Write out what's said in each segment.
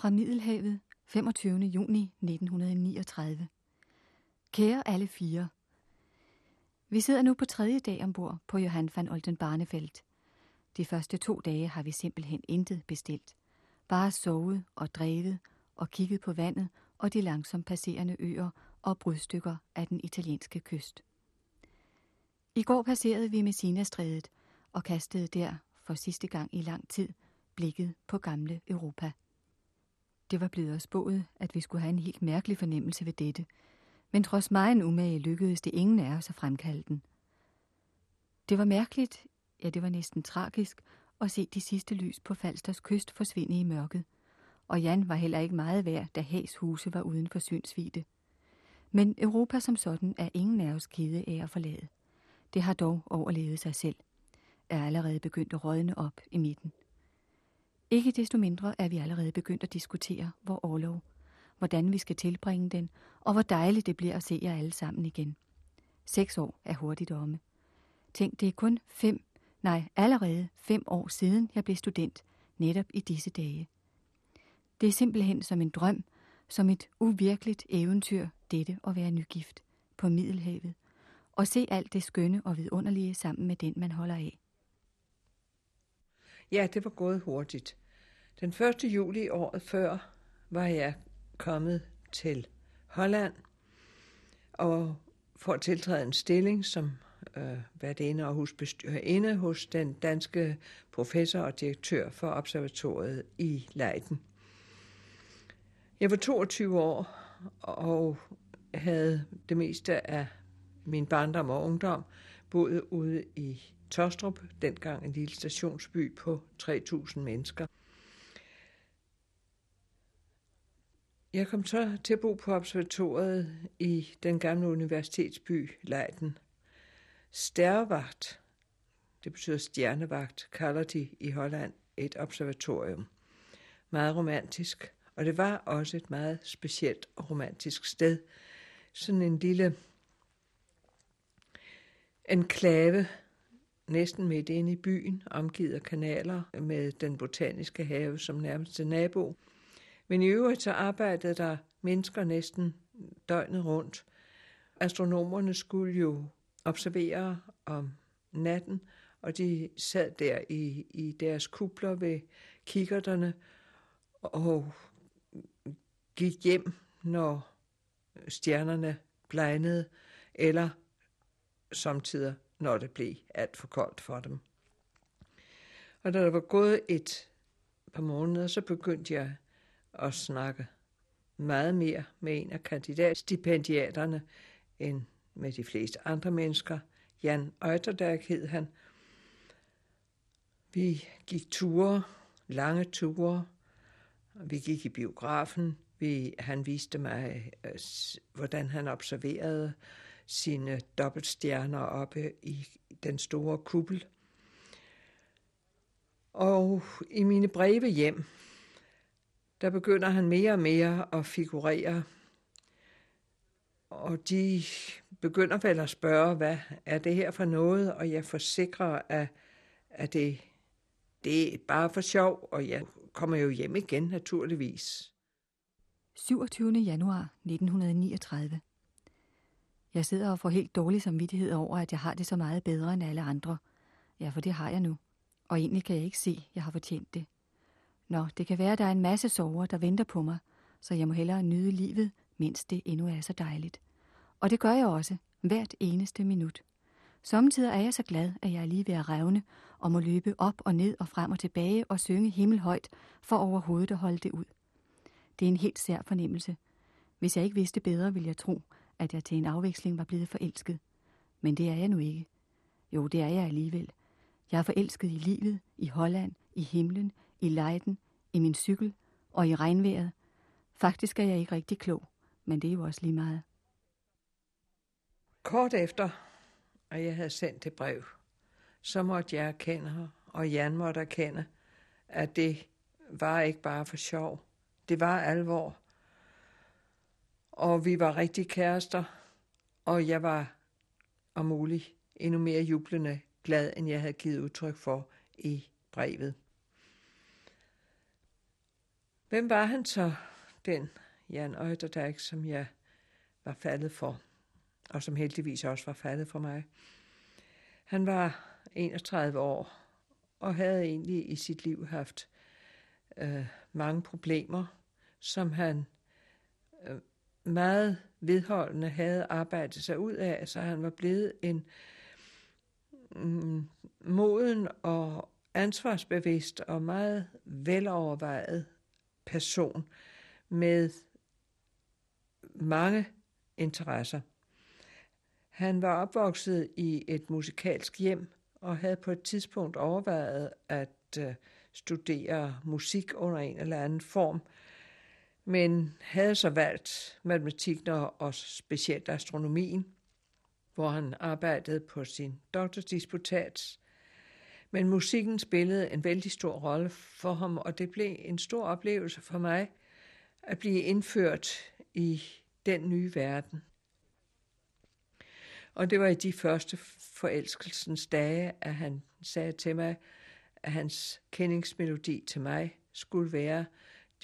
Fra Middelhavet, 25. juni 1939. Kære alle fire. Vi sidder nu på tredje dag ombord på Johan van Olden Barnefeldt. De første to dage har vi simpelthen intet bestilt. Bare sovet og drevet og kigget på vandet og de langsomt passerende øer og brudstykker af den italienske kyst. I går passerede vi Messina-strædet og kastede der for sidste gang i lang tid blikket på gamle Europa. Det var blevet os spået, at vi skulle have en helt mærkelig fornemmelse ved dette, men trods meget umage lykkedes det ingen af os at fremkalde den. Det var mærkeligt, ja det var næsten tragisk, at se de sidste lys på Falsters kyst forsvinde i mørket, og Jan var heller ikke meget værd, da Hags huse var uden for synsvide. Men Europa som sådan er ingen af os kede af at forlade. Det har dog overlevet sig selv, er allerede begyndt at rådne op i midten. Ikke desto mindre er vi allerede begyndt at diskutere vor overlov, hvordan vi skal tilbringe den, og hvor dejligt det bliver at se jer alle sammen igen. Seks år er hurtigt omme. Tænk, det er kun fem, nej, allerede fem år siden jeg blev student, netop i disse dage. Det er simpelthen som en drøm, som et uvirkeligt eventyr, dette at være nygift på Middelhavet, og se alt det skønne og vidunderlige sammen med den, man holder af. Ja, det var gået hurtigt. Den 1. juli året før var jeg kommet til Holland og for at tiltræde en stilling som øh, værtinde og husbestyrerinde hos den danske professor og direktør for observatoriet i Leiden. Jeg var 22 år og havde det meste af min barndom og ungdom boet ude i Tostrup, dengang en lille stationsby på 3.000 mennesker. Jeg kom så til at bo på observatoriet i den gamle universitetsby Leiden. Stærvagt, det betyder stjernevagt, kalder de i Holland et observatorium. Meget romantisk, og det var også et meget specielt og romantisk sted. Sådan en lille enklave, næsten midt inde i byen, omgivet af kanaler med den botaniske have som nærmeste nabo. Men i øvrigt så arbejdede der mennesker næsten døgnet rundt. Astronomerne skulle jo observere om natten, og de sad der i, i deres kubler ved kikkerterne og gik hjem, når stjernerne blegnede, eller samtidig, når det blev alt for koldt for dem. Og da der var gået et par måneder, så begyndte jeg at snakke meget mere med en af kandidatstipendiaterne end med de fleste andre mennesker. Jan Øjterdag hed han. Vi gik ture, lange ture. Vi gik i biografen. Vi, han viste mig, øh, hvordan han observerede sine dobbeltstjerner oppe i den store kuppel. Og i mine breve hjem, der begynder han mere og mere at figurere. Og de begynder vel at spørge, hvad er det her for noget? Og jeg forsikrer, at, at det, det er bare for sjov, og jeg kommer jo hjem igen naturligvis. 27. januar 1939. Jeg sidder og får helt dårlig samvittighed over, at jeg har det så meget bedre end alle andre. Ja, for det har jeg nu. Og egentlig kan jeg ikke se, at jeg har fortjent det. Nå, det kan være, at der er en masse sover, der venter på mig, så jeg må hellere nyde livet, mens det endnu er så dejligt. Og det gør jeg også, hvert eneste minut. Samtidig er jeg så glad, at jeg er lige ved at revne og må løbe op og ned og frem og tilbage og synge himmelhøjt for overhovedet at holde det ud. Det er en helt sær fornemmelse. Hvis jeg ikke vidste bedre, ville jeg tro, at jeg til en afveksling var blevet forelsket. Men det er jeg nu ikke. Jo, det er jeg alligevel. Jeg er forelsket i livet, i Holland, i himlen, i Leiden, i min cykel og i regnvejret. Faktisk er jeg ikke rigtig klog, men det er jo også lige meget. Kort efter, at jeg havde sendt det brev, så måtte jeg erkende, og Jan måtte erkende, at det var ikke bare for sjov. Det var alvor. Og vi var rigtig kærester, og jeg var om muligt endnu mere jublende glad, end jeg havde givet udtryk for i brevet. Hvem var han så, den Jan Øjderdijk, som jeg var faldet for, og som heldigvis også var faldet for mig? Han var 31 år og havde egentlig i sit liv haft øh, mange problemer, som han meget vedholdende havde arbejdet sig ud af, så han var blevet en mm, moden og ansvarsbevidst og meget velovervejet person med mange interesser. Han var opvokset i et musikalsk hjem og havde på et tidspunkt overvejet at øh, studere musik under en eller anden form, men havde så valgt matematikken og specielt astronomien, hvor han arbejdede på sin doktordisputat. Men musikken spillede en vældig stor rolle for ham, og det blev en stor oplevelse for mig at blive indført i den nye verden. Og det var i de første forelskelsens dage, at han sagde til mig, at hans kendingsmelodi til mig skulle være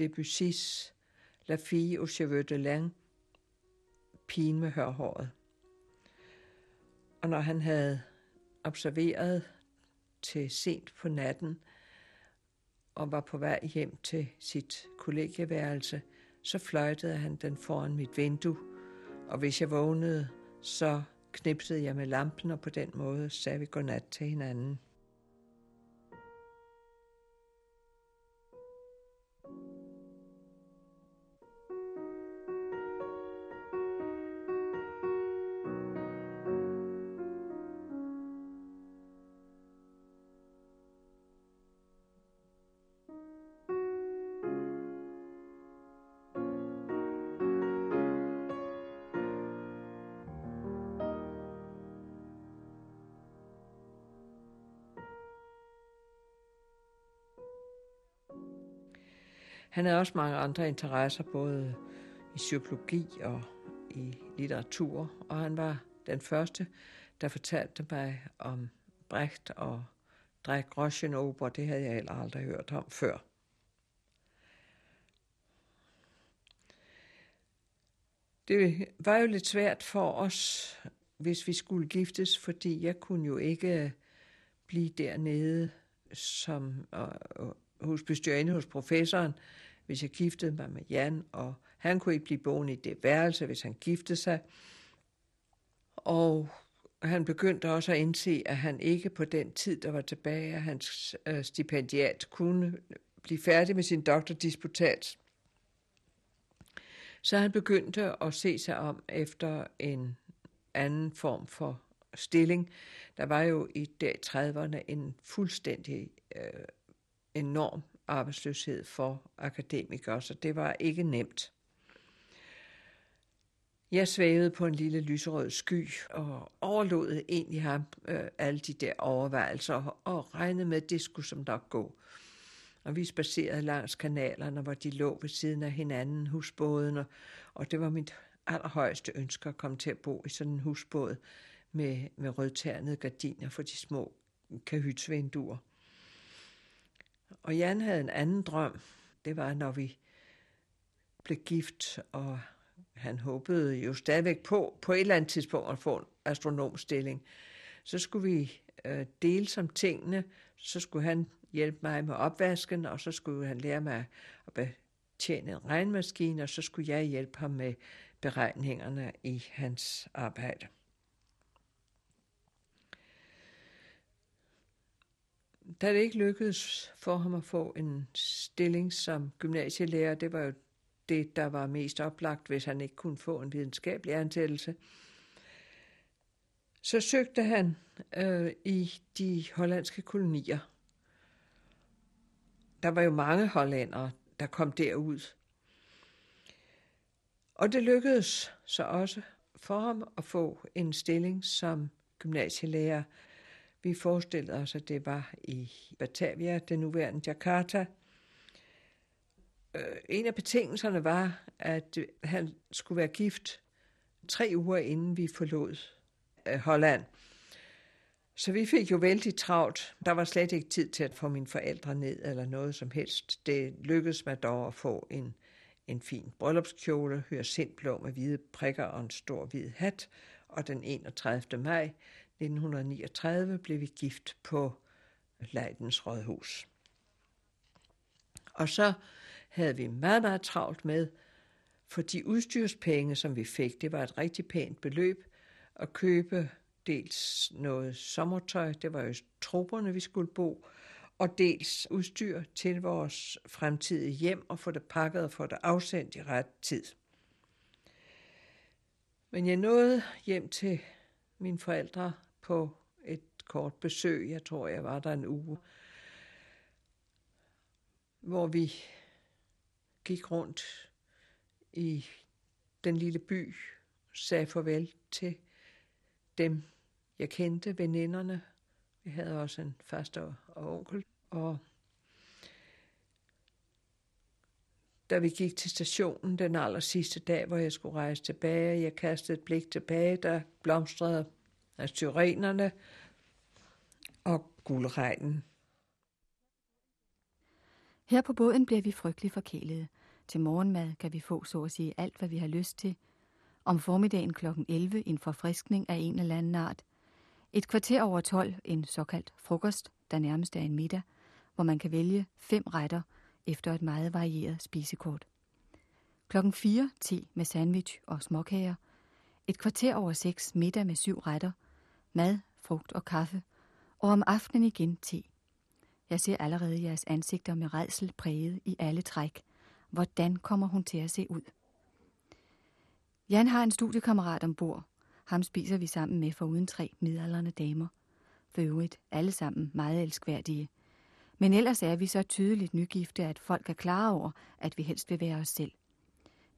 Debussy's La fille au cheveux de lang, pigen med hørhåret. Og når han havde observeret til sent på natten og var på vej hjem til sit kollegieværelse, så fløjtede han den foran mit vindue, og hvis jeg vågnede, så knipsede jeg med lampen, og på den måde sagde vi godnat til hinanden. Han havde også mange andre interesser, både i psykologi og i litteratur, og han var den første, der fortalte mig om Brecht og Drek Groschenober. Det havde jeg heller aldrig hørt om før. Det var jo lidt svært for os, hvis vi skulle giftes, fordi jeg kunne jo ikke blive dernede som hos bestyrende hos professoren, hvis jeg giftede mig med Jan, og han kunne ikke blive boende i det værelse, hvis han giftede sig. Og han begyndte også at indse, at han ikke på den tid, der var tilbage af hans øh, stipendiat, kunne blive færdig med sin doktordisputat. Så han begyndte at se sig om efter en anden form for stilling. Der var jo i dag 30'erne en fuldstændig øh, enorm arbejdsløshed for akademikere, så det var ikke nemt. Jeg svævede på en lille lyserød sky og overlod egentlig ham øh, alle de der overvejelser og regnede med, at det skulle som nok gå. Og vi spacerede langs kanalerne, hvor de lå ved siden af hinanden, husbådene, og det var mit allerhøjeste ønske at komme til at bo i sådan en husbåd med, med rødternede gardiner for de små kahytsvinduer. Og Jan havde en anden drøm. Det var, når vi blev gift, og han håbede jo stadigvæk på, på et eller andet tidspunkt at få en astronomstilling. Så skulle vi øh, dele som tingene, så skulle han hjælpe mig med opvasken, og så skulle han lære mig at betjene en regnmaskine, og så skulle jeg hjælpe ham med beregningerne i hans arbejde. Da det ikke lykkedes for ham at få en stilling som gymnasielærer, det var jo det, der var mest oplagt, hvis han ikke kunne få en videnskabelig ansættelse, så søgte han øh, i de hollandske kolonier. Der var jo mange hollandere, der kom derud. Og det lykkedes så også for ham at få en stilling som gymnasielærer vi forestillede os, at det var i Batavia, det nuværende Jakarta. Øh, en af betingelserne var, at han skulle være gift tre uger inden vi forlod øh, Holland. Så vi fik jo vældig travlt. Der var slet ikke tid til at få mine forældre ned eller noget som helst. Det lykkedes mig dog at få en, en fin bryllupskjole, hyacintblå med hvide prikker og en stor hvid hat. Og den 31. maj 1939 blev vi gift på Lejdens Rådhus. Og så havde vi meget, meget travlt med, for de udstyrspenge, som vi fik, det var et rigtig pænt beløb, at købe dels noget sommertøj, det var jo trupperne, vi skulle bo, og dels udstyr til vores fremtidige hjem og få det pakket og få det afsendt i ret tid. Men jeg nåede hjem til mine forældre på et kort besøg. Jeg tror, jeg var der en uge, hvor vi gik rundt i den lille by, sagde farvel til dem, jeg kendte, veninderne. Vi havde også en faster og onkel. Og da vi gik til stationen den aller sidste dag, hvor jeg skulle rejse tilbage, jeg kastede et blik tilbage, der blomstrede af Tyrenerne og guldregnen. Her på båden bliver vi frygtelig forkælede. Til morgenmad kan vi få så at sige alt, hvad vi har lyst til. Om formiddagen kl. 11 en forfriskning af en eller anden art. Et kvarter over 12 en såkaldt frokost, der nærmest er en middag, hvor man kan vælge fem retter efter et meget varieret spisekort. Klokken 4 te med sandwich og småkager. Et kvarter over 6 middag med syv retter. Mad, frugt og kaffe. Og om aftenen igen te. Jeg ser allerede jeres ansigter med redsel præget i alle træk. Hvordan kommer hun til at se ud? Jan har en studiekammerat ombord. Ham spiser vi sammen med for uden tre midalderne damer. For øvrigt alle sammen meget elskværdige. Men ellers er vi så tydeligt nygifte, at folk er klar over, at vi helst vil være os selv.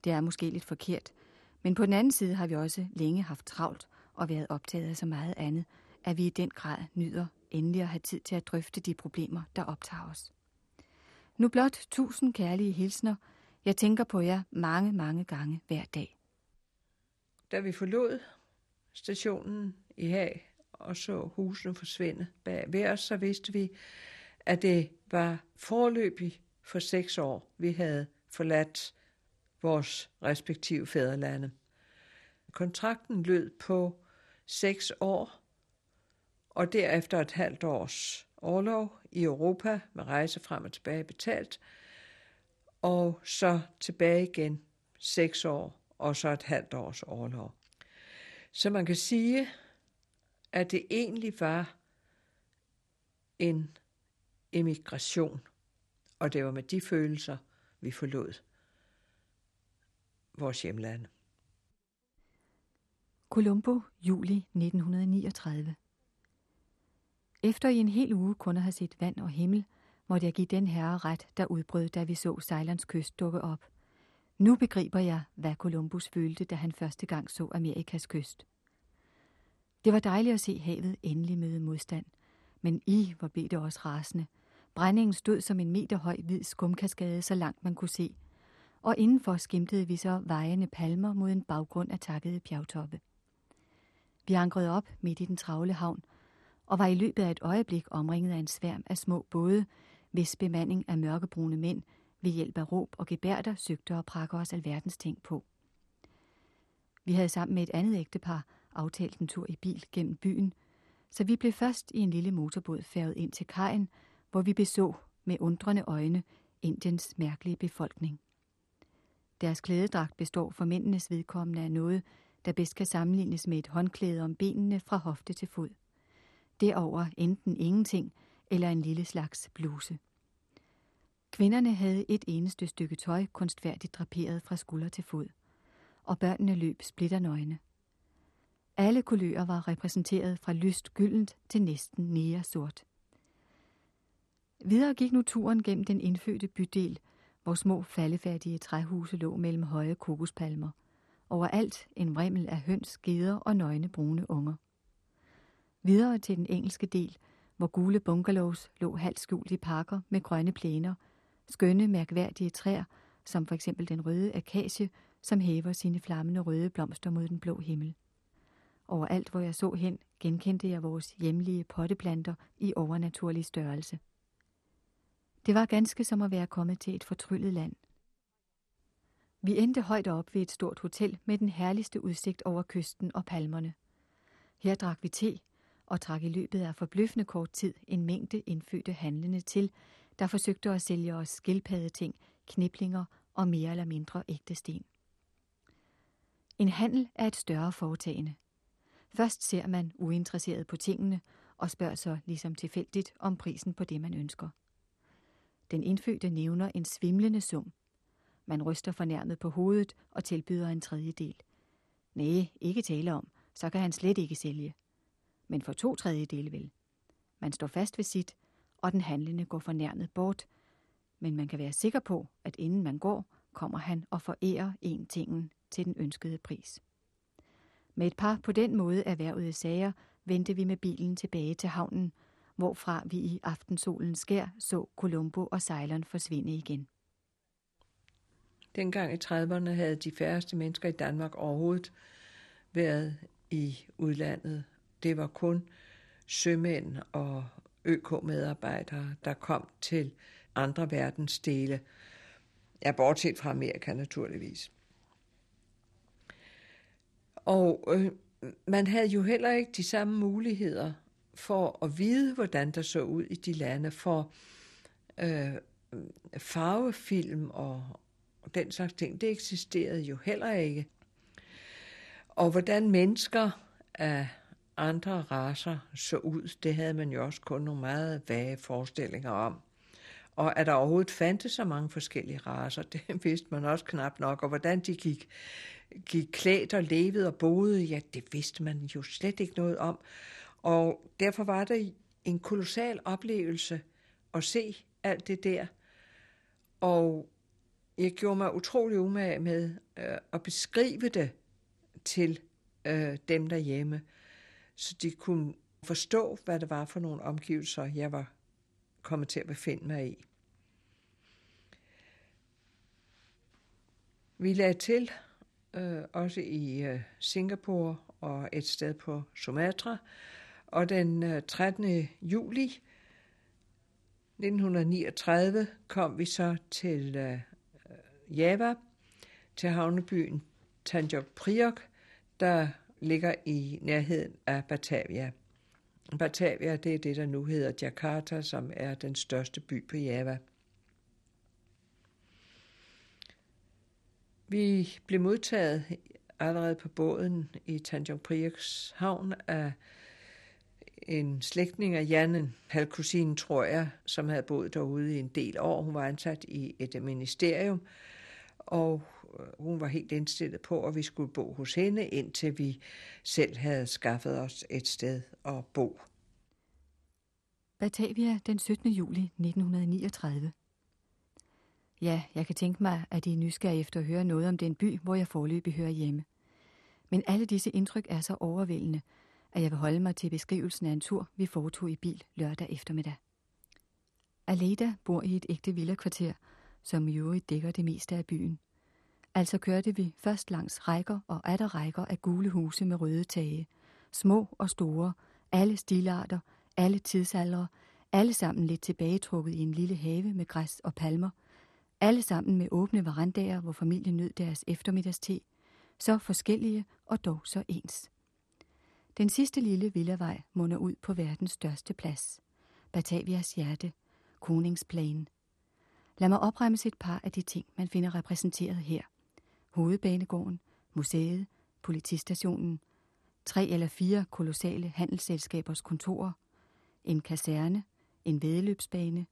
Det er måske lidt forkert, men på den anden side har vi også længe haft travlt og været optaget af så meget andet, at vi i den grad nyder endelig at have tid til at drøfte de problemer, der optager os. Nu blot tusind kærlige hilsner. Jeg tænker på jer mange, mange gange hver dag. Da vi forlod stationen i Hag og så husene forsvinde bag ved os, så vidste vi, at det var forløbig for seks år, vi havde forladt vores respektive fædrelande. Kontrakten lød på seks år, og derefter et halvt års overlov i Europa med rejse frem og tilbage betalt, og så tilbage igen seks år, og så et halvt års overlov. Så man kan sige, at det egentlig var en emigration, og det var med de følelser, vi forlod vores hjemland. Colombo, juli 1939. Efter i en hel uge kun at have set vand og himmel, måtte jeg give den herre ret, der udbrød, da vi så Ceylons kyst dukke op. Nu begriber jeg, hvad Columbus følte, da han første gang så Amerikas kyst. Det var dejligt at se havet endelig møde modstand, men i hvor blev det også rasende. Brændingen stod som en meter høj hvid skumkaskade, så langt man kunne se, og indenfor skimtede vi så vejende palmer mod en baggrund af takkede bjergtoppe. Vi ankrede op midt i den travle havn, og var i løbet af et øjeblik omringet af en sværm af små både, hvis bemanding af mørkebrune mænd ved hjælp af råb og gebærder søgte at prakke os alverdens ting på. Vi havde sammen med et andet ægtepar aftalt en tur i bil gennem byen, så vi blev først i en lille motorbåd færget ind til kajen, hvor vi beså med undrende øjne Indiens mærkelige befolkning. Deres klædedragt består for mændenes vedkommende af noget, der bedst kan sammenlignes med et håndklæde om benene fra hofte til fod. Derover enten ingenting eller en lille slags bluse. Kvinderne havde et eneste stykke tøj kunstfærdigt draperet fra skulder til fod, og børnene løb splitternøgne. Alle kulører var repræsenteret fra lyst gyldent til næsten nære sort. Videre gik nu turen gennem den indfødte bydel, hvor små faldefærdige træhuse lå mellem høje kokospalmer. Overalt en vrimmel af høns, geder og nøgne brune unger. Videre til den engelske del, hvor gule bungalows lå halvt skjult i parker med grønne plæner, skønne, mærkværdige træer, som for eksempel den røde akacie, som hæver sine flammende røde blomster mod den blå himmel. Overalt, hvor jeg så hen, genkendte jeg vores hjemlige potteplanter i overnaturlig størrelse. Det var ganske som at være kommet til et fortryllet land. Vi endte højt op ved et stort hotel med den herligste udsigt over kysten og palmerne. Her drak vi te og trak i løbet af forbløffende kort tid en mængde indfødte handlende til, der forsøgte at sælge os skildpaddeting, kniblinger og mere eller mindre ægte sten. En handel er et større foretagende. Først ser man uinteresseret på tingene og spørger så ligesom tilfældigt om prisen på det, man ønsker. Den indfødte nævner en svimlende sum. Man ryster fornærmet på hovedet og tilbyder en tredjedel. Nej, ikke tale om, så kan han slet ikke sælge. Men for to tredjedele vil. Man står fast ved sit, og den handlende går fornærmet bort, men man kan være sikker på, at inden man går, kommer han og forærer en tingen til den ønskede pris. Med et par på den måde erhvervede sager vendte vi med bilen tilbage til havnen, hvorfra vi i aftensolens skær så Colombo og sejleren forsvinde igen. Dengang i 30'erne havde de færreste mennesker i Danmark overhovedet været i udlandet. Det var kun sømænd og ØK-medarbejdere, der kom til andre verdensdele. Ja, bortset fra Amerika naturligvis. Og øh, man havde jo heller ikke de samme muligheder for at vide, hvordan der så ud i de lande, for øh, farvefilm og, og den slags ting, det eksisterede jo heller ikke. Og hvordan mennesker af andre raser så ud, det havde man jo også kun nogle meget vage forestillinger om. Og at der overhovedet fandtes så mange forskellige raser, det vidste man også knap nok. Og hvordan de gik, gik klædt og levede og boede, ja, det vidste man jo slet ikke noget om. Og derfor var det en kolossal oplevelse at se alt det der. Og jeg gjorde mig utrolig umage med øh, at beskrive det til øh, dem derhjemme, så de kunne forstå, hvad det var for nogle omgivelser, jeg var kommet til at befinde mig i. Vi lagde til øh, også i øh, Singapore og et sted på Sumatra, og den øh, 13. juli 1939 kom vi så til øh, Java, til havnebyen Tanjung Priok, der ligger i nærheden af Batavia. Batavia, det er det, der nu hedder Jakarta, som er den største by på Java. Vi blev modtaget allerede på båden i Tanjung Prioks havn af en slægtning af Jannen, halvkusinen tror jeg, som havde boet derude i en del år. Hun var ansat i et ministerium, og øh, hun var helt indstillet på, at vi skulle bo hos hende, indtil vi selv havde skaffet os et sted at bo. Batavia den 17. juli 1939. Ja, jeg kan tænke mig, at I er nysgerrige efter at høre noget om den by, hvor jeg forløbig hører hjemme. Men alle disse indtryk er så overvældende, at jeg vil holde mig til beskrivelsen af en tur, vi foretog i bil lørdag eftermiddag. Aleda bor i et ægte villakvarter, som i øvrigt dækker det meste af byen. Altså kørte vi først langs rækker og atter rækker af gule huse med røde tage. Små og store, alle stilarter, alle tidsaldre, alle sammen lidt tilbagetrukket i en lille have med græs og palmer, alle sammen med åbne verandaer, hvor familien nød deres eftermiddagste, så forskellige og dog så ens. Den sidste lille villavej munder ud på verdens største plads. Batavias hjerte, Koningsplanen. Lad mig opremse et par af de ting, man finder repræsenteret her. Hovedbanegården, museet, politistationen, tre eller fire kolossale handelsselskabers kontorer, en kaserne, en vedløbsbane,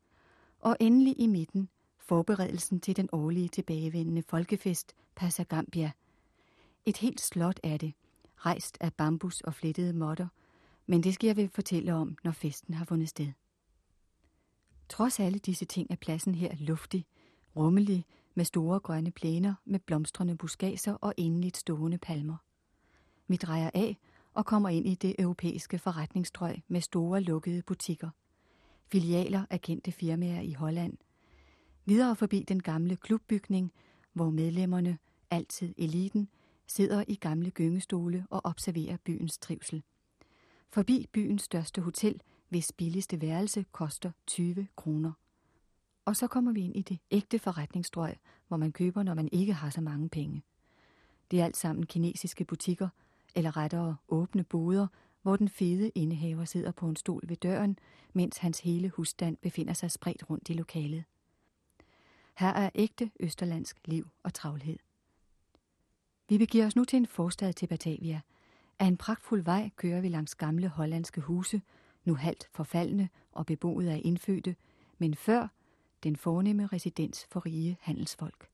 og endelig i midten forberedelsen til den årlige tilbagevendende folkefest Pasagambia. Et helt slot er det, rejst af bambus og flettede måtter, men det skal jeg vil fortælle om, når festen har fundet sted. Trods alle disse ting er pladsen her luftig, rummelig, med store grønne plæner med blomstrende buskager og endeligt stående palmer. Vi drejer af og kommer ind i det europæiske forretningsstrøg med store lukkede butikker. Filialer af kendte firmaer i Holland. Videre forbi den gamle klubbygning, hvor medlemmerne, altid eliten, sidder i gamle gyngestole og observerer byens trivsel. Forbi byens største hotel, hvis billigste værelse koster 20 kroner. Og så kommer vi ind i det ægte forretningsstrøg, hvor man køber, når man ikke har så mange penge. Det er alt sammen kinesiske butikker, eller rettere åbne boder, hvor den fede indehaver sidder på en stol ved døren, mens hans hele husstand befinder sig spredt rundt i lokalet. Her er ægte østerlandsk liv og travlhed. Vi begiver os nu til en forstad til Batavia. Af en pragtfuld vej kører vi langs gamle hollandske huse, nu halvt forfaldne og beboet af indfødte, men før den fornemme residens for rige handelsfolk.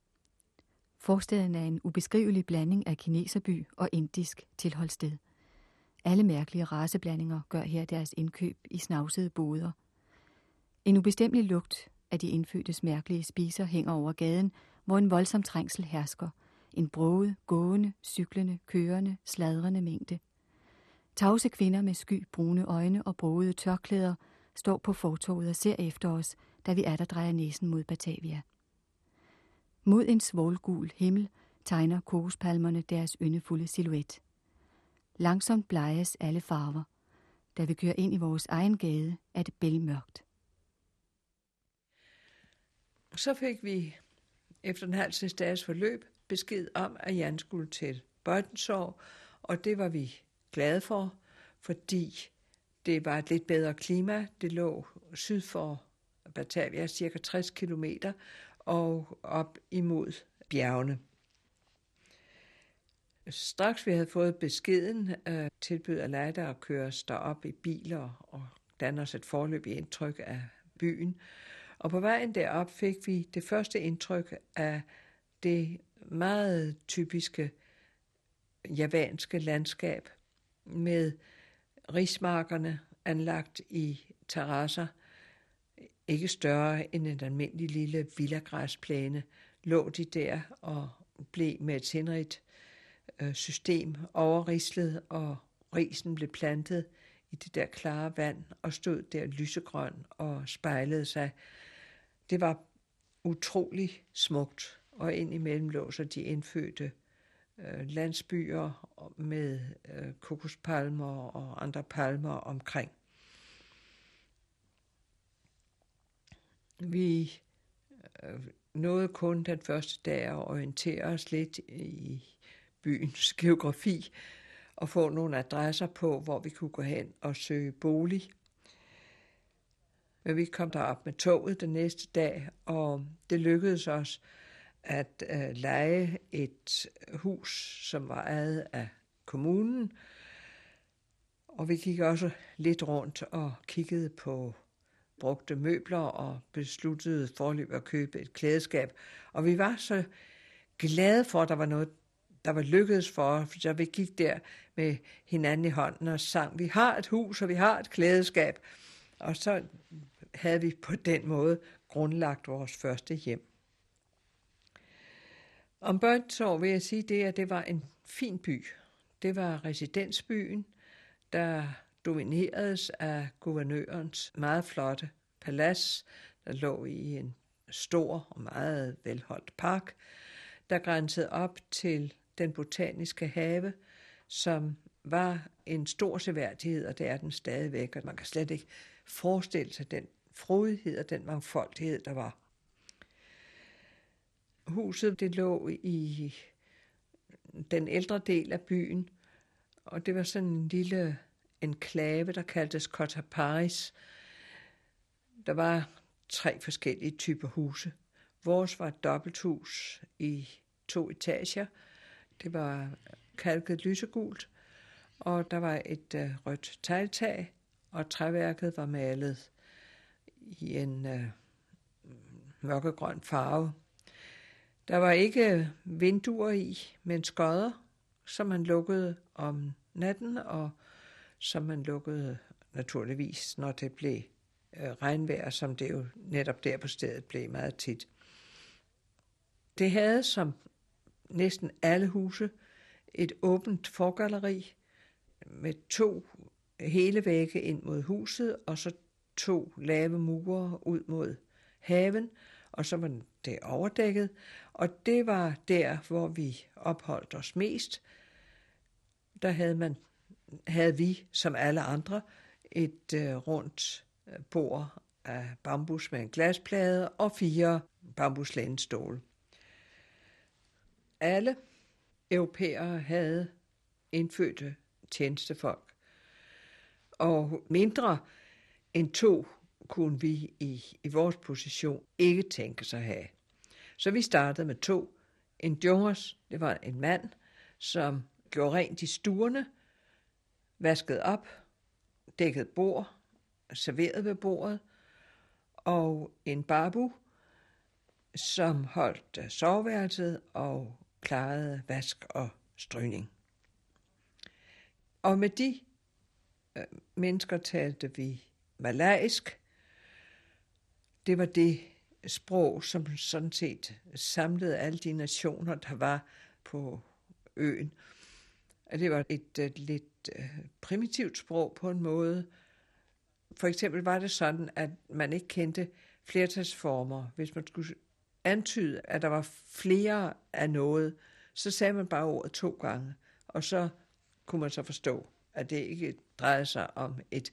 Forstaden er en ubeskrivelig blanding af kineserby og indisk tilholdssted. Alle mærkelige raceblandinger gør her deres indkøb i snavsede boder. En ubestemmelig lugt af de indfødtes mærkelige spiser hænger over gaden, hvor en voldsom trængsel hersker. En broget, gående, cyklende, kørende, sladrende mængde. Tavse kvinder med sky brune øjne og brogede tørklæder står på fortovet og ser efter os, da vi er der drejer næsen mod Batavia. Mod en svålgul himmel tegner kokospalmerne deres yndefulde silhuet. Langsomt bleges alle farver. Da vi kører ind i vores egen gade, er det bælmørkt. Så fik vi efter en halv dages forløb besked om, at Jan skulle til Bøjtensår, og det var vi glade for, fordi det var et lidt bedre klima. Det lå syd for Batavia, cirka 60 km, og op imod bjergene. Straks vi havde fået beskeden, øh, tilbød Alada at køre os derop i biler og danne os et forløb i indtryk af byen. Og på vejen derop fik vi det første indtryk af det meget typiske javanske landskab med rismarkerne anlagt i terrasser, ikke større end en almindelig lille villagræsplæne, lå de der og blev med et sindrigt øh, system overrislet, og risen blev plantet i det der klare vand og stod der lysegrøn og spejlede sig. Det var utrolig smukt, og indimellem lå så de indfødte øh, landsbyer med øh, kokospalmer og andre palmer omkring. Vi øh, nåede kun den første dag at orientere os lidt i byens geografi og få nogle adresser på, hvor vi kunne gå hen og søge bolig. Men vi kom derop med toget den næste dag, og det lykkedes os at øh, lege et hus, som var ejet af kommunen. Og vi gik også lidt rundt og kiggede på brugte møbler og besluttede forløb at købe et klædeskab. Og vi var så glade for, at der var noget, der var lykkedes for os, så vi gik der med hinanden i hånden og sang, vi har et hus, og vi har et klædeskab. Og så havde vi på den måde grundlagt vores første hjem. Om Børnsår vil jeg sige det, at det var en fin by. Det var residensbyen, der domineredes af guvernørens meget flotte palads, der lå i en stor og meget velholdt park, der grænsede op til den botaniske have, som var en stor seværdighed, og det er den stadigvæk, og man kan slet ikke forestille sig den frodighed og den mangfoldighed, der var. Huset det lå i den ældre del af byen, og det var sådan en lille enklave, der kaldtes Paris. Der var tre forskellige typer huse. Vores var et dobbelthus i to etager. Det var kalket lysegult, og der var et uh, rødt tegltag, og træværket var malet i en uh, mørkegrøn farve. Der var ikke vinduer i, men skodder, som man lukkede om natten, og som man lukkede naturligvis, når det blev øh, regnvejr, som det jo netop der på stedet blev meget tit. Det havde som næsten alle huse et åbent forgalleri med to hele vægge ind mod huset, og så to lave mure ud mod haven, og så var det overdækket, og det var der, hvor vi opholdt os mest. Der havde, man, havde vi, som alle andre, et øh, rundt øh, bord af bambus med en glasplade og fire bambuslænestole. Alle europæere havde indfødte tjenestefolk, og mindre end to kunne vi i, i vores position ikke tænke sig at have. Så vi startede med to. En jungers, det var en mand, som gjorde rent i stuerne, vaskede op, dækkede bord, serverede ved bordet, og en babu, som holdt øh, soveværelset og klarede vask og stryning. Og med de øh, mennesker talte vi malaisk. Det var det sprog, som sådan set samlede alle de nationer, der var på øen. Det var et uh, lidt uh, primitivt sprog på en måde. For eksempel var det sådan, at man ikke kendte flertalsformer. Hvis man skulle antyde, at der var flere af noget, så sagde man bare ordet to gange, og så kunne man så forstå, at det ikke drejede sig om et,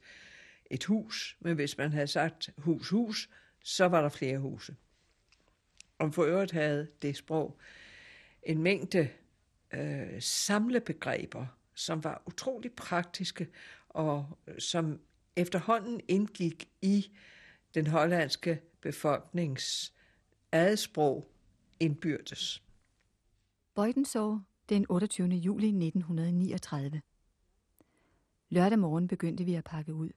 et hus, men hvis man havde sagt hus, hus, så var der flere huse. Og for øvrigt havde det sprog en mængde øh, samlebegreber, som var utrolig praktiske, og øh, som efterhånden indgik i den hollandske befolknings adsprog indbyrdes. Bøjden så den 28. juli 1939. Lørdag morgen begyndte vi at pakke ud.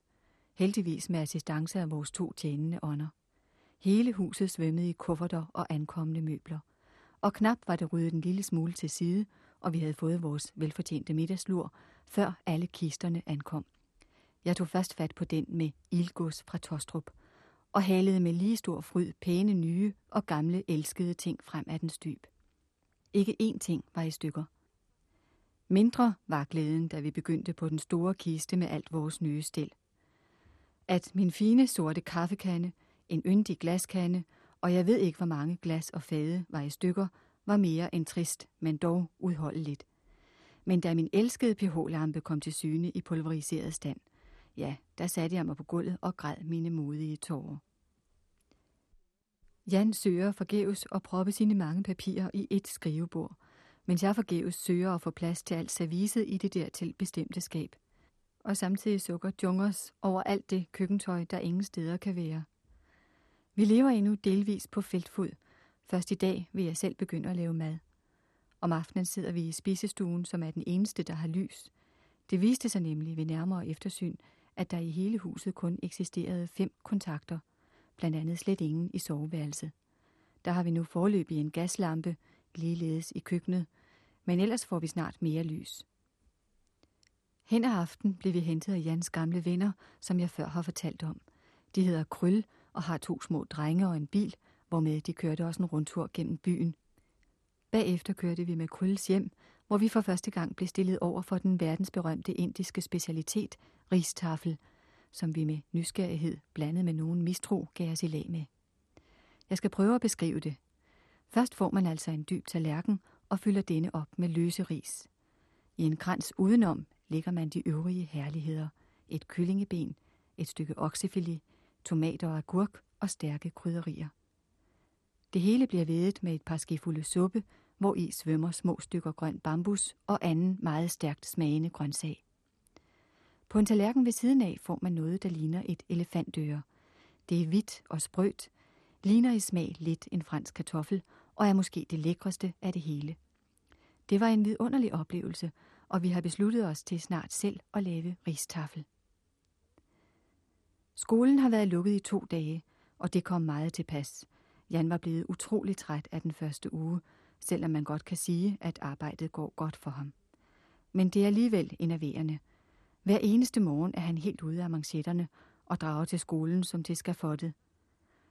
Heldigvis med assistance af vores to tjenende ånder. Hele huset svømmede i kufferter og ankommende møbler. Og knap var det ryddet en lille smule til side, og vi havde fået vores velfortjente middagslur, før alle kisterne ankom. Jeg tog først fat på den med ildgods fra Tostrup, og halede med lige stor fryd pæne nye og gamle elskede ting frem af den dyb. Ikke én ting var i stykker. Mindre var glæden, da vi begyndte på den store kiste med alt vores nye stil. At min fine sorte kaffekande, en yndig glaskande, og jeg ved ikke, hvor mange glas og fade var i stykker, var mere end trist, men dog udholdeligt. Men da min elskede pH-lampe kom til syne i pulveriseret stand, ja, der satte jeg mig på gulvet og græd mine modige tårer. Jan søger forgæves at proppe sine mange papirer i et skrivebord, mens jeg forgæves søger at få plads til alt serviset i det dertil bestemte skab. Og samtidig sukker Jungers over alt det køkkentøj, der ingen steder kan være. Vi lever endnu delvis på feltfod. Først i dag vil jeg selv begynde at lave mad. Om aftenen sidder vi i spisestuen, som er den eneste, der har lys. Det viste sig nemlig ved nærmere eftersyn, at der i hele huset kun eksisterede fem kontakter, blandt andet slet ingen i soveværelset. Der har vi nu forløbig en gaslampe, ligeledes i køkkenet, men ellers får vi snart mere lys. Hen af aften blev vi hentet af Jans gamle venner, som jeg før har fortalt om. De hedder Kryl og har to små drenge og en bil, hvormed de kørte også en rundtur gennem byen. Bagefter kørte vi med Krylles hjem, hvor vi for første gang blev stillet over for den verdensberømte indiske specialitet, ristafel, som vi med nysgerrighed blandet med nogen mistro gav os i lag med. Jeg skal prøve at beskrive det. Først får man altså en dyb tallerken og fylder denne op med løse ris. I en krans udenom lægger man de øvrige herligheder. Et kyllingeben, et stykke oksefilet, tomater og agurk og stærke krydderier. Det hele bliver vedet med et par skefulde suppe, hvor i svømmer små stykker grøn bambus og anden meget stærkt smagende grøntsag. På en tallerken ved siden af får man noget, der ligner et elefantøre. Det er hvidt og sprødt, ligner i smag lidt en fransk kartoffel og er måske det lækreste af det hele. Det var en vidunderlig oplevelse, og vi har besluttet os til snart selv at lave ristafel. Skolen har været lukket i to dage, og det kom meget til pas. Jan var blevet utrolig træt af den første uge, selvom man godt kan sige, at arbejdet går godt for ham. Men det er alligevel enerverende. Hver eneste morgen er han helt ude af manchetterne og drager til skolen som til skafottet.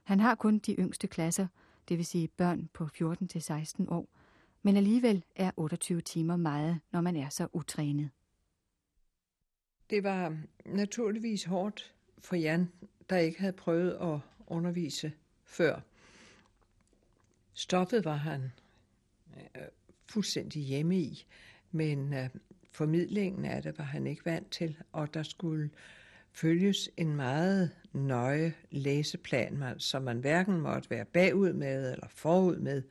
Han har kun de yngste klasser, det vil sige børn på 14-16 år, men alligevel er 28 timer meget, når man er så utrænet. Det var naturligvis hårdt for Jan, der ikke havde prøvet at undervise før. Stoffet var han øh, fuldstændig hjemme i, men øh, formidlingen af det var han ikke vant til, og der skulle følges en meget nøje læseplan, som man hverken måtte være bagud med eller forud med.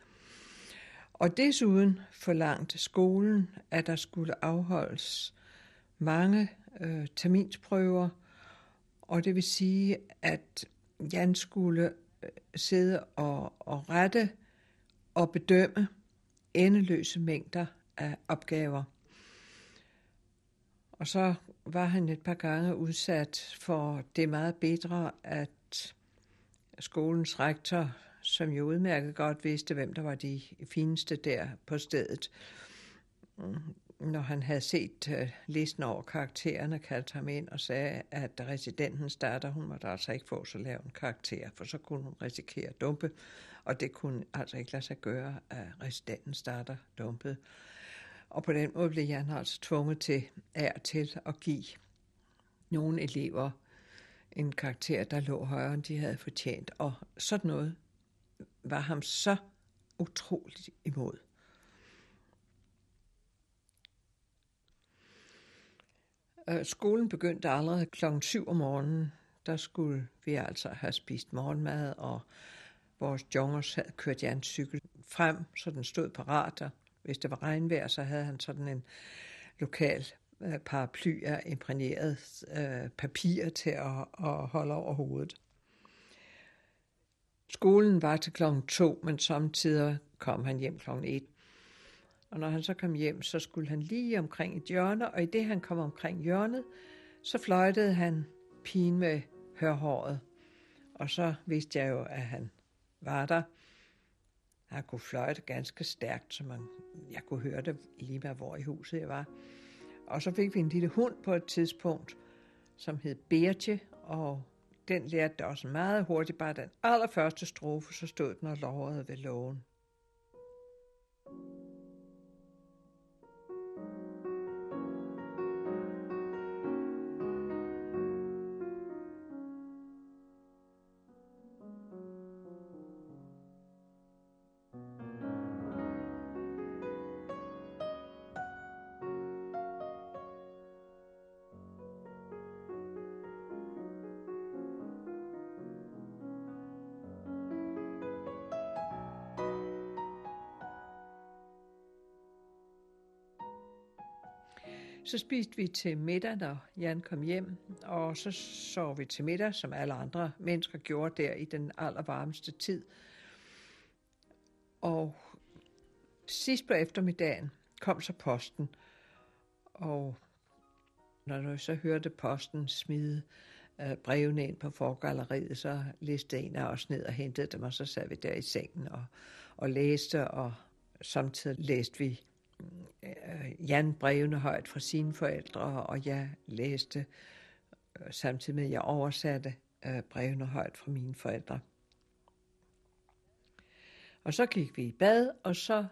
Og desuden forlangte skolen, at der skulle afholdes mange øh, terminsprøver, og det vil sige, at Jan skulle øh, sidde og, og rette og bedømme endeløse mængder af opgaver. Og så var han et par gange udsat for det meget bedre, at skolens rektor, som jo udmærket godt vidste, hvem der var de fineste der på stedet, når han havde set uh, listen over karaktererne, kaldte ham ind og sagde, at residentens datter, hun måtte altså ikke få så lav en karakter, for så kunne hun risikere at dumpe, og det kunne altså ikke lade sig gøre, at residenten datter dumpede. Og på den måde blev Jan altså tvunget til er til at give nogle elever en karakter, der lå højere, end de havde fortjent. Og sådan noget var ham så utroligt imod. Øh, skolen begyndte allerede klokken 7 om morgenen. Der skulle vi altså have spist morgenmad, og vores jongers havde kørt Jans cykel frem, så den stod parat, og hvis det var regnvejr, så havde han sådan en lokal øh, paraply af imprægneret øh, papir til at, at holde over hovedet. Skolen var til klokken to, men samtidig kom han hjem klokken et. Og når han så kom hjem, så skulle han lige omkring et hjørne, og i det han kom omkring hjørnet, så fløjtede han pigen med hørhåret. Og så vidste jeg jo, at han var der. Han kunne fløjte ganske stærkt, så man, jeg kunne høre det lige med, hvor i huset jeg var. Og så fik vi en lille hund på et tidspunkt, som hed Bertje, og den lærte det også meget hurtigt. Bare den allerførste strofe, så stod den og lovede ved lågen. Så spiste vi til middag, når Jan kom hjem, og så sov vi til middag, som alle andre mennesker gjorde der i den allervarmeste tid. Og sidst på eftermiddagen kom så posten, og når du så hørte posten smide øh, brevene ind på forgalleriet, så listede en af os ned og hentede dem, og så sad vi der i sengen og, og læste, og samtidig læste vi Øh, Jan brevene højt fra sine forældre, og jeg læste øh, samtidig med, at jeg oversatte øh, brevene højt fra mine forældre. Og så gik vi i bad, og så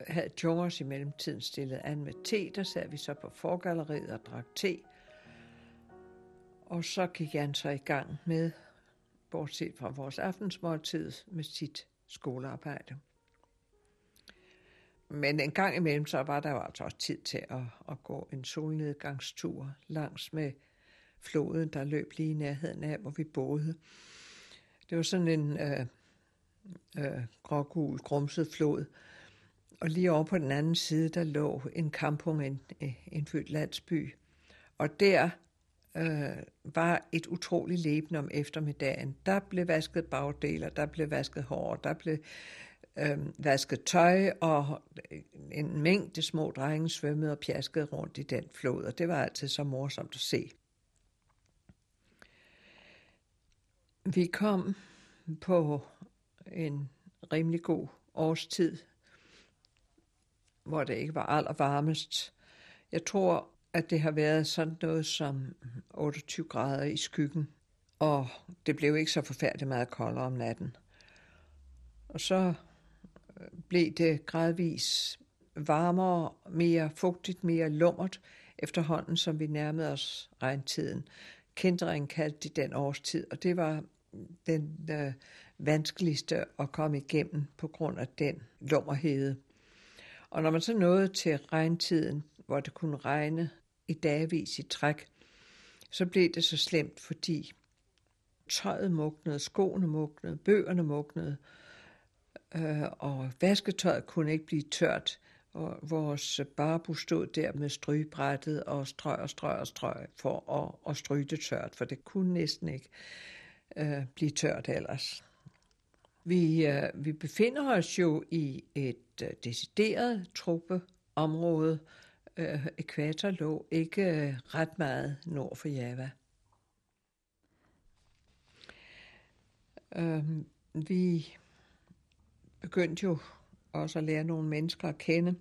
havde Jongers i mellemtiden stillet an med te. Der sad vi så på forgalleriet og drak te. Og så gik Jan så i gang med, bortset fra vores aftensmåltid, med sit skolearbejde. Men en gang imellem, så var der jo altså også tid til at, at gå en solnedgangstur langs med floden, der løb lige i nærheden af, hvor vi boede. Det var sådan en øh, øh, grågul, grumset flod. Og lige over på den anden side, der lå en kampung, en, en født landsby. Og der øh, var et utroligt leben om eftermiddagen. Der blev vasket bagdeler, der blev vasket hår, der blev øh, vasket tøj, og en mængde små drenge svømmede og pjaskede rundt i den flod, og det var altid så morsomt at se. Vi kom på en rimelig god årstid, hvor det ikke var allervarmest. Jeg tror, at det har været sådan noget som 28 grader i skyggen, og det blev ikke så forfærdeligt meget koldere om natten. Og så blev det gradvis varmere, mere fugtigt, mere lummert efterhånden, som vi nærmede os regntiden. Kendringen kaldte de den årstid, og det var den øh, vanskeligste at komme igennem på grund af den lummerhede. Og når man så nåede til regntiden, hvor det kunne regne i dagvis i træk, så blev det så slemt, fordi tøjet mugnede, skoene mugnede, bøgerne mugnede, øh, og vasketøjet kunne ikke blive tørt. Og vores barbu stod der med strygebrættet og strøg og strøg og strøg for at, at stryge det tørt, for det kunne næsten ikke øh, blive tørt ellers. Vi, øh, vi befinder os jo i et øh, decideret truppeområde. Øh, ekvator lå ikke øh, ret meget nord for Java. Øh, vi begyndte jo også at lære nogle mennesker at kende,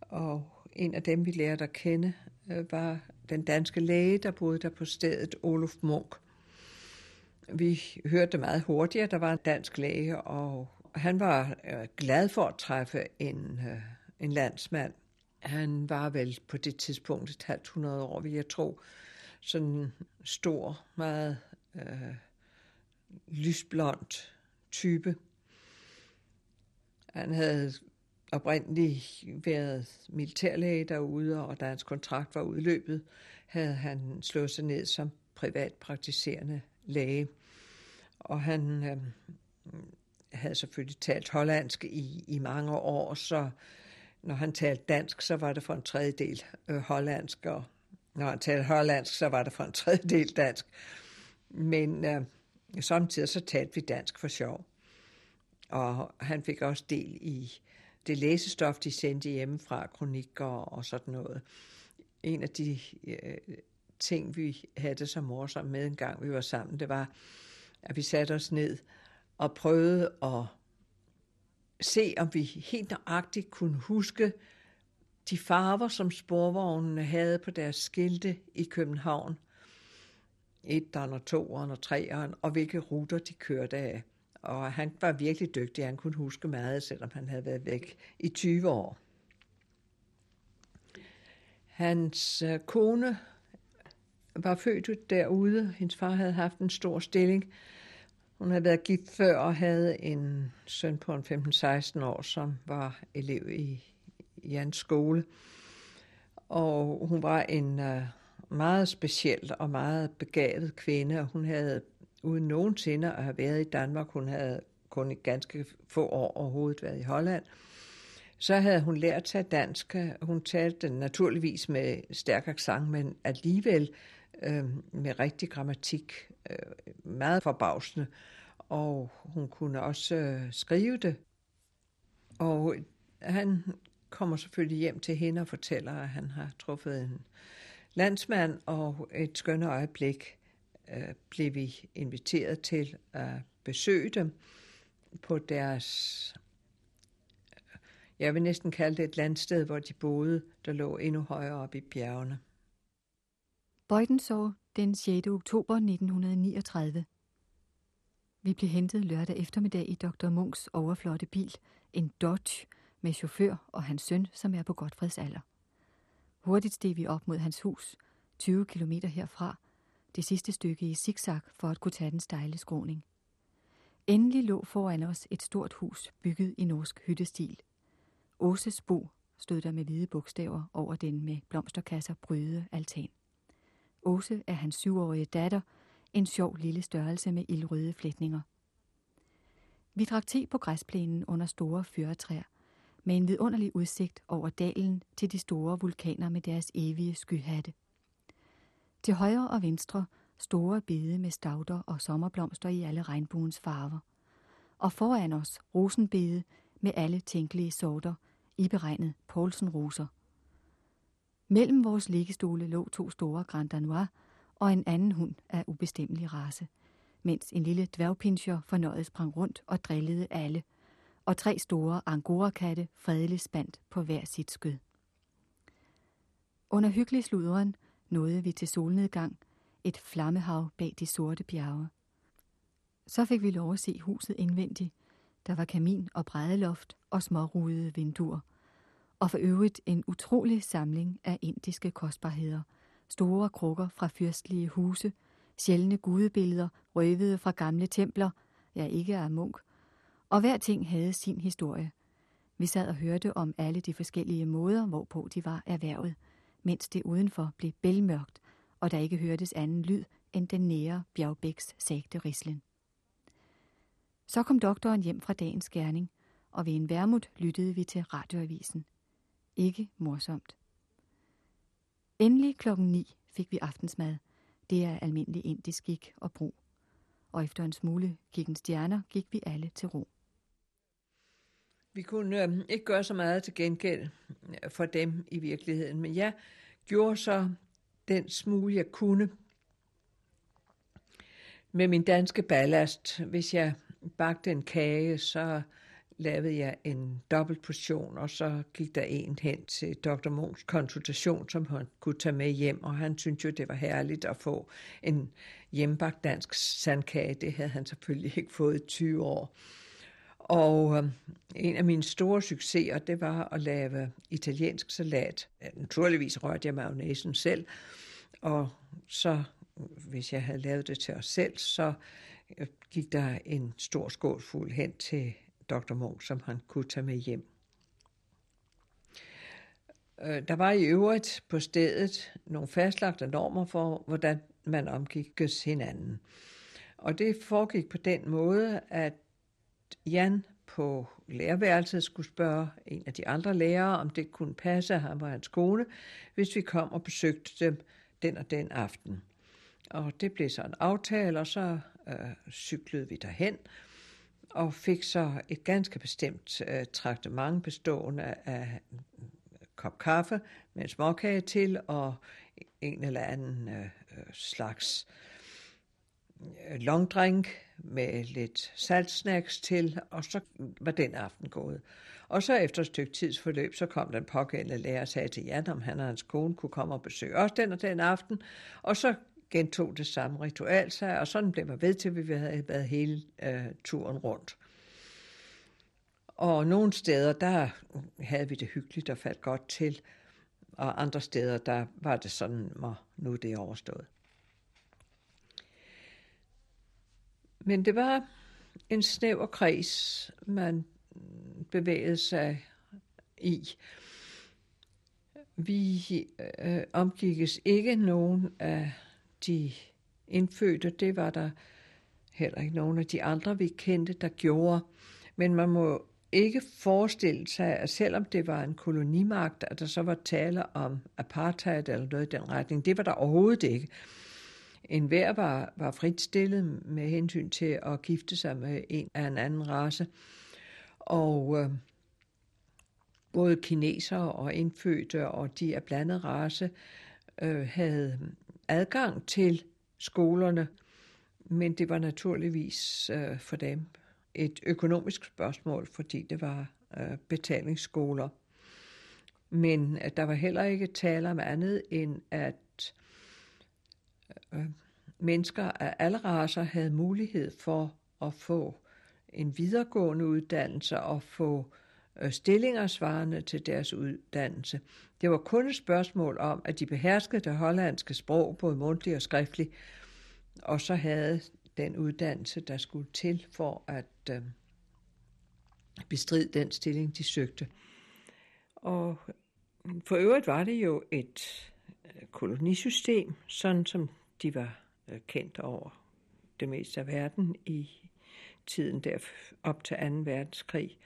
og en af dem, vi lærte at kende, øh, var den danske læge, der boede der på stedet, Olof Munk. Vi hørte meget hurtigt, at der var en dansk læge, og han var øh, glad for at træffe en, øh, en landsmand. Han var vel på det tidspunkt et halvt hundrede år, vil jeg tro. Sådan stor, meget øh, lysblond type. Han havde oprindeligt været militærlæge derude, og da hans kontrakt var udløbet, havde han slået sig ned som privatpraktiserende læge. Og han øh, havde selvfølgelig talt hollandsk i, i mange år, så når han talte dansk, så var det for en tredjedel øh, hollandsk, og når han talte hollandsk, så var det for en tredjedel dansk. Men øh, samtidig så talte vi dansk for sjov. Og han fik også del i det læsestof, de sendte hjemmefra, kronikker og sådan noget. En af de øh, ting, vi havde det så morsomt med en gang, vi var sammen, det var, at vi satte os ned og prøvede at se, om vi helt nøjagtigt kunne huske de farver, som sporvognene havde på deres skilte i København. Etteren og toeren og treeren, og hvilke ruter de kørte af. Og han var virkelig dygtig. Han kunne huske meget, selvom han havde været væk i 20 år. Hans øh, kone var født derude. Hendes far havde haft en stor stilling. Hun havde været gift før og havde en søn på en 15-16 år, som var elev i Jans skole. Og hun var en øh, meget speciel og meget begavet kvinde, og hun havde uden nogensinde at have været i Danmark. Hun havde kun i ganske få år overhovedet været i Holland. Så havde hun lært sig dansk. Hun talte naturligvis med stærk accent, men alligevel øh, med rigtig grammatik. Øh, meget forbavsende. Og hun kunne også øh, skrive det. Og han kommer selvfølgelig hjem til hende og fortæller, at han har truffet en landsmand, og et skønne øjeblik øh, blev vi inviteret til at besøge dem på deres, øh, jeg vil næsten kalde det et landsted, hvor de boede, der lå endnu højere op i bjergene. Bøjden så den 6. oktober 1939. Vi blev hentet lørdag eftermiddag i Dr. Munks overflotte bil, en Dodge, med chauffør og hans søn, som er på Godfreds alder. Hurtigt steg vi op mod hans hus, 20 km herfra, det sidste stykke i zigzag for at kunne tage den stejle skråning. Endelig lå foran os et stort hus, bygget i norsk hyttestil. Åses bo stod der med hvide bogstaver over den med blomsterkasser bryde altan. Åse er hans syvårige datter, en sjov lille størrelse med ildrøde flætninger. Vi drak te på græsplænen under store fyretræer, med en vidunderlig udsigt over dalen til de store vulkaner med deres evige skyhatte. Til højre og venstre store bede med stauder og sommerblomster i alle regnbuens farver. Og foran os rosenbede med alle tænkelige sorter, i beregnet Poulsen-roser. Mellem vores liggestole lå to store Grand Danois og en anden hund af ubestemmelig race, mens en lille dværgpinscher fornøjet sprang rundt og drillede alle, og tre store angorakatte fredeligt spandt på hver sit skød. Under hyggelig sluderen nåede vi til solnedgang, et flammehav bag de sorte bjerge. Så fik vi lov at se huset indvendigt. Der var kamin og brædeloft og smårudede vinduer. Og for øvrigt en utrolig samling af indiske kostbarheder. Store krukker fra fyrstlige huse, sjældne gudebilleder røvede fra gamle templer, ja ikke af Munk, og hver ting havde sin historie. Vi sad og hørte om alle de forskellige måder, hvorpå de var erhvervet, mens det udenfor blev bælmørkt, og der ikke hørtes anden lyd end den nære bjergbæks sagte rislen. Så kom doktoren hjem fra dagens gerning, og ved en værmut lyttede vi til radioavisen. Ikke morsomt. Endelig klokken 9 fik vi aftensmad. Det er almindelig indisk gik og brug. Og efter en smule kikken stjerner gik vi alle til ro. Vi kunne øh, ikke gøre så meget til gengæld øh, for dem i virkeligheden, men jeg gjorde så den smule, jeg kunne med min danske ballast. Hvis jeg bagte en kage, så lavede jeg en dobbelt portion, og så gik der en hen til Dr. Mons konsultation, som han kunne tage med hjem, og han syntes jo, det var herligt at få en hjemmebagt dansk sandkage. Det havde han selvfølgelig ikke fået i 20 år. Og øh, en af mine store succeser, det var at lave italiensk salat. Naturligvis rørte jeg mayonnaisen selv, og så, hvis jeg havde lavet det til os selv, så øh, gik der en stor skål fuld hen til Dr. Munk, som han kunne tage med hjem. Øh, der var i øvrigt på stedet nogle fastlagte normer for, hvordan man omgik hinanden. Og det foregik på den måde, at Jan på lærerværelset skulle spørge en af de andre lærere, om det kunne passe, ham og hans kone, hvis vi kom og besøgte dem den og den aften. Og det blev så en aftale, og så øh, cyklede vi derhen, og fik så et ganske bestemt øh, traktement bestående af en kop kaffe med en småkage til, og en eller anden øh, slags øh, longdrink med lidt saltsnacks til, og så var den aften gået. Og så efter et stykke tids forløb, så kom den pågældende lærer og sagde til Jan, om han og hans kone kunne komme og besøge os den og den aften. Og så gentog det samme ritual sig, og sådan blev man ved til, at vi havde været hele øh, turen rundt. Og nogle steder, der havde vi det hyggeligt og faldt godt til, og andre steder, der var det sådan, at nu er det overstået. Men det var en snæver kreds, man bevægede sig i. Vi øh, omgikkes ikke nogen af de indfødte. Det var der heller ikke nogen af de andre, vi kendte, der gjorde. Men man må ikke forestille sig, at selvom det var en kolonimagt, at der så var tale om apartheid eller noget i den retning. Det var der overhovedet ikke. En hver var, var frit stillet med hensyn til at gifte sig med en af en anden race. Og øh, både kinesere og indfødte og de af blandet race øh, havde adgang til skolerne, men det var naturligvis øh, for dem et økonomisk spørgsmål, fordi det var øh, betalingsskoler. Men at der var heller ikke tale om andet end, at Øh, mennesker af alle raser havde mulighed for at få en videregående uddannelse og få øh, stillinger svarende til deres uddannelse. Det var kun et spørgsmål om, at de beherskede det hollandske sprog, både mundtligt og skriftligt, og så havde den uddannelse, der skulle til for at øh, bestride den stilling, de søgte. Og for øvrigt var det jo et øh, kolonisystem, sådan som de var øh, kendt over det meste af verden i tiden der op til 2. verdenskrig.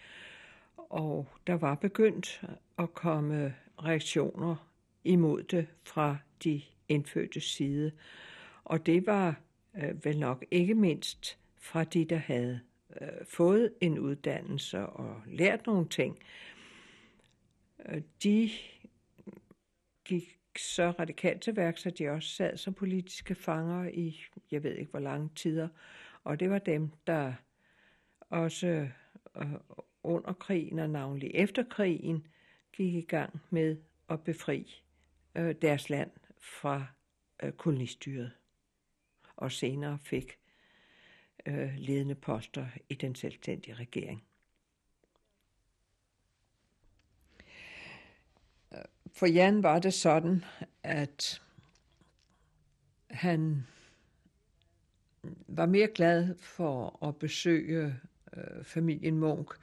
Og der var begyndt at komme reaktioner imod det fra de indfødte side. Og det var øh, vel nok ikke mindst fra de, der havde øh, fået en uddannelse og lært nogle ting. Øh, de gik så radikalt til værks, at de også sad som politiske fanger i, jeg ved ikke hvor lange tider. Og det var dem, der også øh, under krigen og navnlig efter krigen gik i gang med at befri øh, deres land fra øh, kolonistyret og senere fik øh, ledende poster i den selvstændige regering. For Jan var det sådan, at han var mere glad for at besøge øh, familien Munk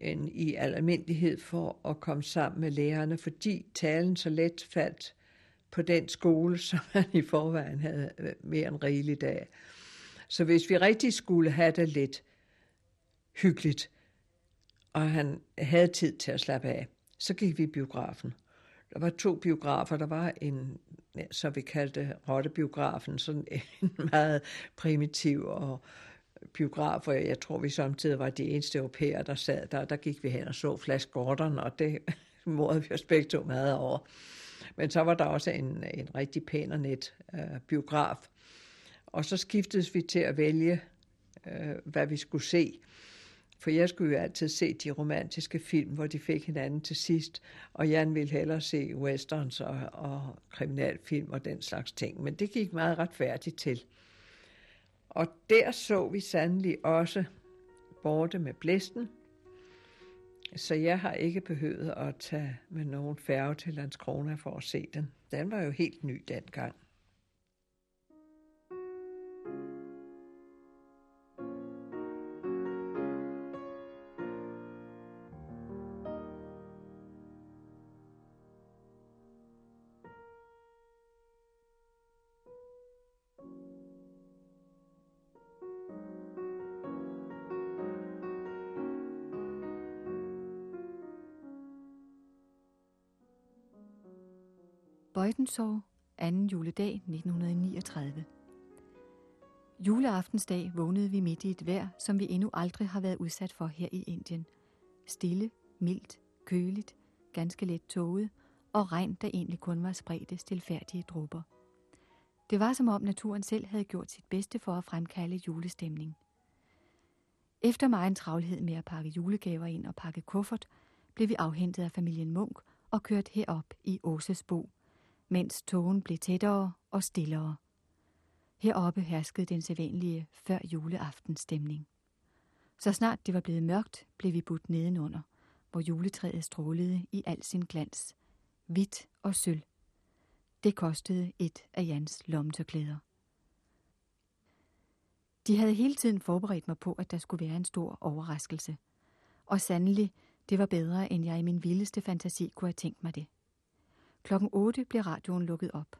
end i almindelighed for at komme sammen med lærerne, fordi talen så let faldt på den skole, som han i forvejen havde øh, mere end rigeligt af. Så hvis vi rigtig skulle have det lidt hyggeligt, og han havde tid til at slappe af, så gik vi i biografen. Der var to biografer. Der var en, så vi kaldte Rottebiografen, sådan en meget primitiv og biograf, og jeg tror, vi samtidig var de eneste europæer, der sad der. Der gik vi hen og så Flash Gordon, og det morede vi os begge to meget over. Men så var der også en, en rigtig pæn og net øh, biograf. Og så skiftedes vi til at vælge, øh, hvad vi skulle se. For jeg skulle jo altid se de romantiske film, hvor de fik hinanden til sidst, og Jan ville hellere se westerns og, og kriminalfilm og den slags ting. Men det gik meget retfærdigt til. Og der så vi sandelig også Borte med blæsten, så jeg har ikke behøvet at tage med nogen færge til Landskrona for at se den. Den var jo helt ny dengang. Bøjtensår, anden juledag 1939. Juleaftensdag vågnede vi midt i et vejr, som vi endnu aldrig har været udsat for her i Indien. Stille, mildt, køligt, ganske let tåget og regn, der egentlig kun var spredte stilfærdige dråber. Det var som om naturen selv havde gjort sit bedste for at fremkalde julestemning. Efter mig en travlhed med at pakke julegaver ind og pakke kuffert, blev vi afhentet af familien Munk og kørt herop i Åses bo, mens togen blev tættere og stillere. Heroppe herskede den sædvanlige før juleaften stemning. Så snart det var blevet mørkt, blev vi budt nedenunder, hvor juletræet strålede i al sin glans. Hvidt og sølv. Det kostede et af Jans lommetørklæder. De havde hele tiden forberedt mig på, at der skulle være en stor overraskelse. Og sandelig, det var bedre, end jeg i min vildeste fantasi kunne have tænkt mig det. Klokken 8 blev radioen lukket op,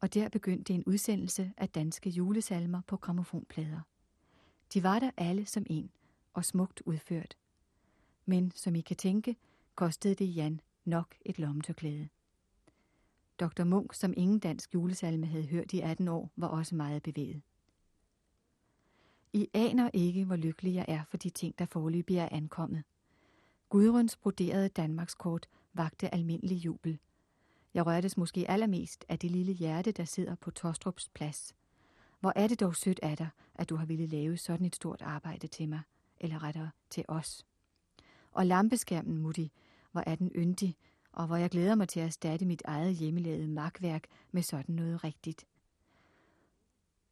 og der begyndte en udsendelse af danske julesalmer på gramofonplader. De var der alle som en, og smukt udført. Men som I kan tænke, kostede det Jan nok et lommetørklæde. Dr. Munk, som ingen dansk julesalme havde hørt i 18 år, var også meget bevæget. I aner ikke, hvor lykkelig jeg er for de ting, der forløbig er ankommet. Gudruns broderede Danmarkskort vagte almindelig jubel – jeg rørtes måske allermest af det lille hjerte, der sidder på Tostrups plads. Hvor er det dog sødt af dig, at du har ville lave sådan et stort arbejde til mig, eller rettere til os. Og lampeskærmen, Mutti, hvor er den yndig, og hvor jeg glæder mig til at erstatte mit eget hjemmelavede magtværk med sådan noget rigtigt.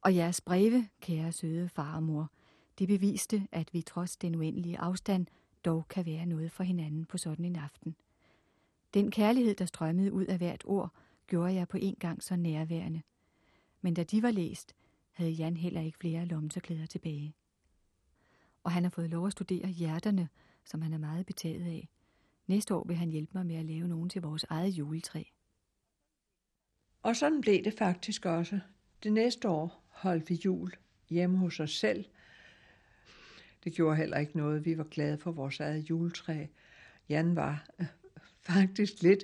Og jeres breve, kære søde far og mor, det beviste, at vi trods den uendelige afstand dog kan være noget for hinanden på sådan en aften – den kærlighed, der strømmede ud af hvert ord, gjorde jeg på en gang så nærværende. Men da de var læst, havde Jan heller ikke flere lomseklæder tilbage. Og han har fået lov at studere hjerterne, som han er meget betaget af. Næste år vil han hjælpe mig med at lave nogen til vores eget juletræ. Og sådan blev det faktisk også. Det næste år holdt vi jul hjemme hos os selv. Det gjorde heller ikke noget. Vi var glade for vores eget juletræ. Jan var øh, faktisk lidt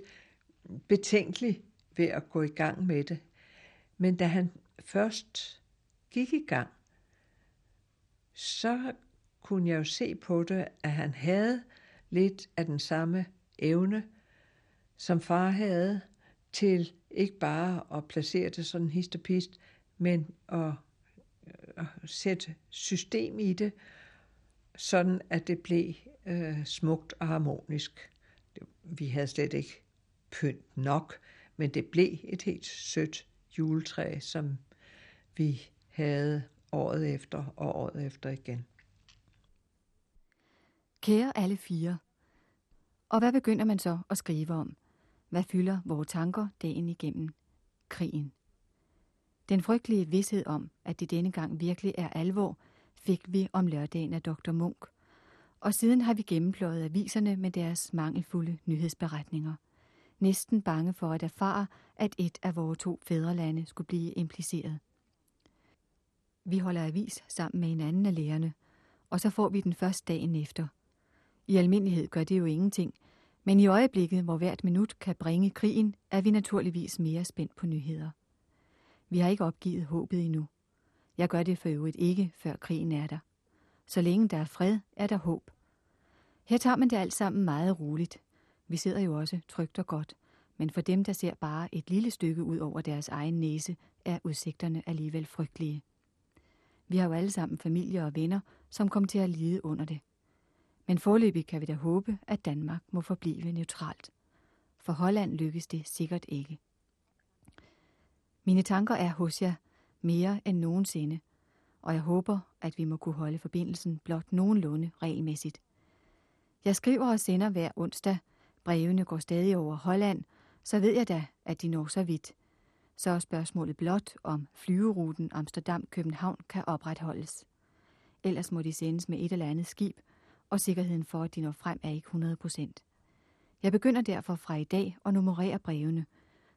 betænkelig ved at gå i gang med det. Men da han først gik i gang, så kunne jeg jo se på det, at han havde lidt af den samme evne, som far havde, til ikke bare at placere det sådan histopist, men at, øh, at sætte system i det, sådan at det blev øh, smukt og harmonisk vi havde slet ikke pynt nok, men det blev et helt sødt juletræ, som vi havde året efter og året efter igen. Kære alle fire. Og hvad begynder man så at skrive om? Hvad fylder vores tanker dagen igennem? Krigen. Den frygtelige vidshed om, at det denne gang virkelig er alvor, fik vi om lørdagen af Dr. Munk. Og siden har vi gennempløjet aviserne med deres mangelfulde nyhedsberetninger. Næsten bange for at erfare, at et af vores to fædrelande skulle blive impliceret. Vi holder avis sammen med en anden af lærerne, og så får vi den første dagen efter. I almindelighed gør det jo ingenting, men i øjeblikket, hvor hvert minut kan bringe krigen, er vi naturligvis mere spændt på nyheder. Vi har ikke opgivet håbet endnu. Jeg gør det for øvrigt ikke, før krigen er der. Så længe der er fred, er der håb. Her tager man det alt sammen meget roligt. Vi sidder jo også trygt og godt, men for dem, der ser bare et lille stykke ud over deres egen næse, er udsigterne alligevel frygtelige. Vi har jo alle sammen familier og venner, som kommer til at lide under det. Men forløbig kan vi da håbe, at Danmark må forblive neutralt. For Holland lykkes det sikkert ikke. Mine tanker er hos jer mere end nogensinde, og jeg håber, at vi må kunne holde forbindelsen blot nogenlunde regelmæssigt. Jeg skriver og sender hver onsdag. Brevene går stadig over Holland, så ved jeg da, at de når så vidt. Så er spørgsmålet blot, om flyveruten Amsterdam-København kan opretholdes. Ellers må de sendes med et eller andet skib, og sikkerheden for, at de når frem, er ikke 100 procent. Jeg begynder derfor fra i dag at nummerere brevene,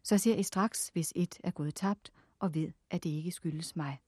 så ser I straks, hvis et er gået tabt, og ved, at det ikke skyldes mig.